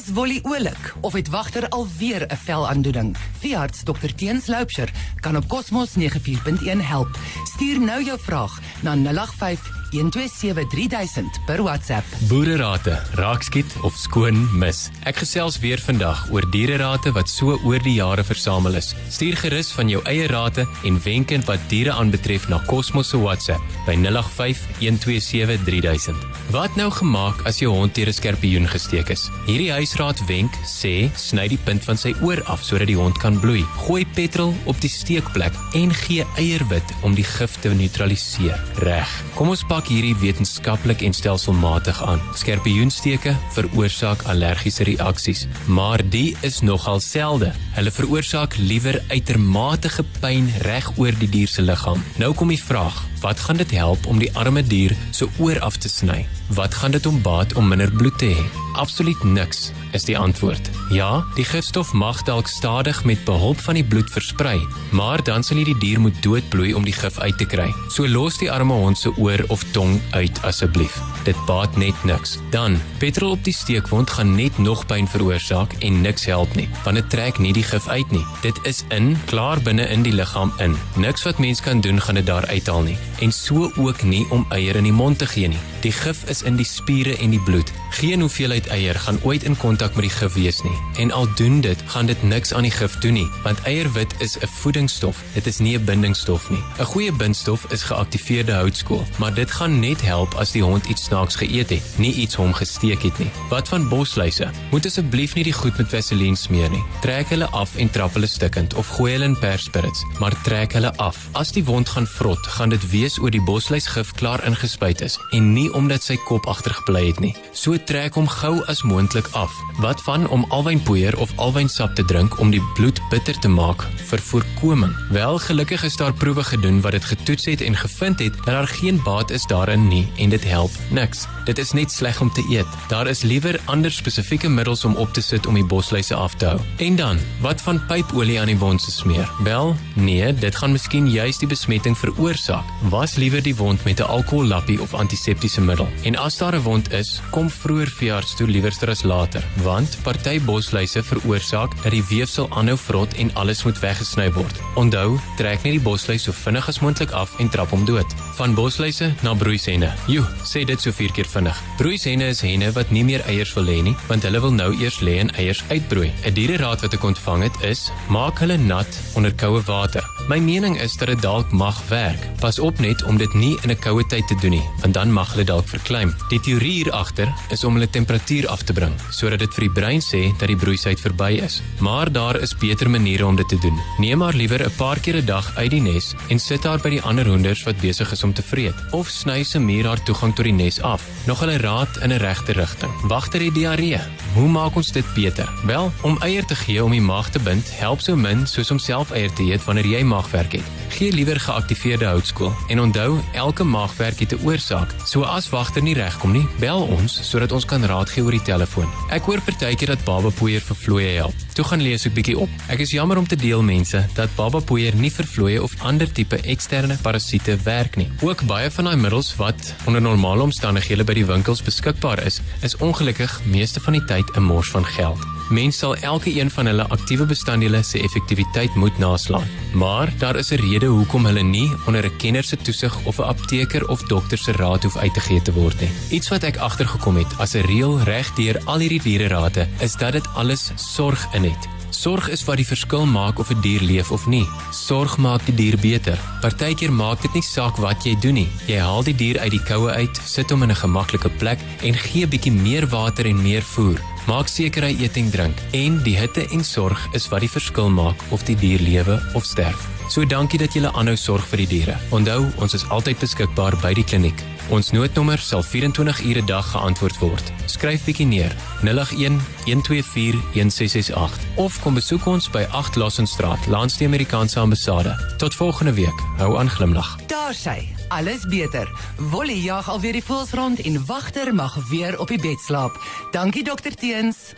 Is Wolly oulik of het wagter alweer 'n velaandoening? Veearts Dr Teens Loupsher kan op Cosmos 94.1 help. Stuur nou jou vraag na 085 1273000 per WhatsApp. Boererate, raakskiet of skoon mis. Ek gesels weer vandag oor diererate wat so oor die jare versamel is. Stuur gerus van jou eie rate en wenke wat diere aanbetref na Cosmos se WhatsApp by 085 1273000. Wat nou gemaak as jou hond teen 'n skerpioen gesteek is? Hierdie huisraad wenk sê sny die punt van sy oor af sodat die hond kan bloei. Gooi petrol op die steekplek en gee eierwit om die gif te neutraliseer. Reg. Kom ons pak hierdie wetenskaplik en stelselmatig aan. Skerpioensteke veroorsaak allergiese reaksies, maar die is nogal selde. Hulle veroorsaak liewer uitermate pyn reg oor die dier se liggaam. Nou kom die vraag, wat gaan dit help om die arme dier se oor af te sny? Wat gaan dit hom baat om minder bloed te hê? Absoluut niks is die antwoord. Ja, die gifstof mag dalk stadig met behulp van die bloed versprei, maar dan sal jy die dier moet doodbloei om die gif uit te kry. So los die arme hond se oor of tong uit asseblief. Dit baat net niks. Dan, petrol op die steekwond gaan net nog pyn veroorsaak en niks help nie, want dit trek nie die gif uit nie. Dit is in, klaar binne in die liggaam in. Niks wat mens kan doen gaan dit daar uithaal nie. En so ook nie om eier in die mond te gee nie. Die gif is in die spiere en die bloed. Geen hoeveelheid eier gaan ooit in kontak met die gif wees nie. En al doen dit, gaan dit niks aan die gif doen nie, want eierwit is 'n voedingsstof. Dit is nie 'n bindingsstof nie. 'n Goeie bindstof is geaktiveerde houtskool, maar dit gaan net help as die hond iets snaaks geëet het, nie iets hom gesteek het nie. Wat van bosluise? Moet asseblief nie die goed met vaseline smeer nie. Trek hulle af en trap hulle stikkend of gooi hulle in perspirits, maar trek hulle af. As die wond gaan vrot, gaan dit wees oor die bosluisgif klaar ingespuit is en nie omdat sy kop agtergebly het nie. So trek hom gou as moontlik af. Wat van om alwynpoeier of alwynsap te drink om die bloed bitter te maak vir voorkoming? Wel, gelukkig is daar proewe gedoen wat dit getoets het en gevind het dat daar geen baat is daarin nie en dit help niks. Dit is net sleg om te eet. Daar is liewer ander spesifieke middels om op te sit om die bosluise af te hou. En dan, wat van pypolie aan die wond se smeer? Wel, nee, dit gaan miskien juis die besmetting veroorsaak. Was liewer die wond met 'n alkohollappie of antiseptiese middel. En as daar 'n wond is, kom vroeër veearts toe liewerster as later, want party bosluise veroorsaak dat die weefsel aanhou vrot en alles moet weggesny word. Onthou, trek net die bosluis so vinnig as moontlik af en trap hom dood. Van bosluise na broeisenne. Jo, sê dit so vier keer vinnig. Broeisenne is henne wat nie meer eiers wil hê nie, want hulle wil nou eers lê en eiers uitbroei. 'n Diereraad wat ek ontvang het is: maak hulle nat onder koue water. My mening is dat dit dalk mag werk. Pas op net om dit nie in 'n koue tyd te doen nie, want dan mag hulle dalk verkleim. Die teorie hier agter is om hulle temperatuur af te bring sodat dit vir die brein sê dat die broeisyd verby is. Maar daar is beter maniere om dit te doen. Neem maar liewer 'n paar keer 'n dag uit die nes en sit daar by die ander hoenders wat besig is om te vreet of sny se muur haar toegang tot die nes af. Nog hulle raad in 'n regte rigting. Wagter het diarree. Hoe maak ons dit beter? Wel, om eier te gee om die maag te bind, help so min soos om self eier te eet wanneer jy maagwerk het. Gee liewer geaktiveerde houtskool en onthou, elke maagwerk het 'n oorsaak. So as wagter nie regkom nie, bel ons sodat ons kan raad gee oor die telefoon. Ek hoor partykeer dat babapoeier vir vlooie help. Toe gaan lees ek bietjie op. Ek is jammer om te deel mense dat babapoeier nie vir vlooie of ander tipe eksterne parasiete werk nie. Ook baie van daai middels wat onder normale omstandighede by die winkels beskikbaar is, is ongelukkig meeste van die tyd 'n mors van geld. Mens sal elke een van hulle aktiewe bestanddele se effektiwiteit moet naslaan. Maar daar is 'n rede hoekom hulle nie onder 'n kenner se toesig of 'n apteker of dokter se raad hoef uitgegee te word nie. Iets wat ek agtergekom het as 'n reël reg deur al hierdie diererate is dat dit alles sorg in het. Sorg is wat die verskil maak of 'n die dier leef of nie. Sorg maak die dier beter. Partykeer maak dit nie saak wat jy doen nie. Jy haal die dier uit die koue uit, sit hom in 'n gemaklike plek en gee bietjie meer water en meer voer. Maak seker hy eet en drink. En die hitte en sorg is wat die verskil maak of die dier lewe of sterf. So dankie dat julle aanhou sorg vir die diere. Onthou, ons is altyd beskikbaar by die kliniek. Ons noodnommer sal 24 ure 'n dag geantwoord word. Skryf bietjie neer. 081 124 1668 of kom besoek ons by 8 Lassenstraat, langs die Amerikaanse ambassade. Tot volgende week. Hou aan glimlag. Daar sy. Alles beter. Wolly jag alweer die voels rond en wagter mag weer op die bed slaap. Dankie dokter Teens.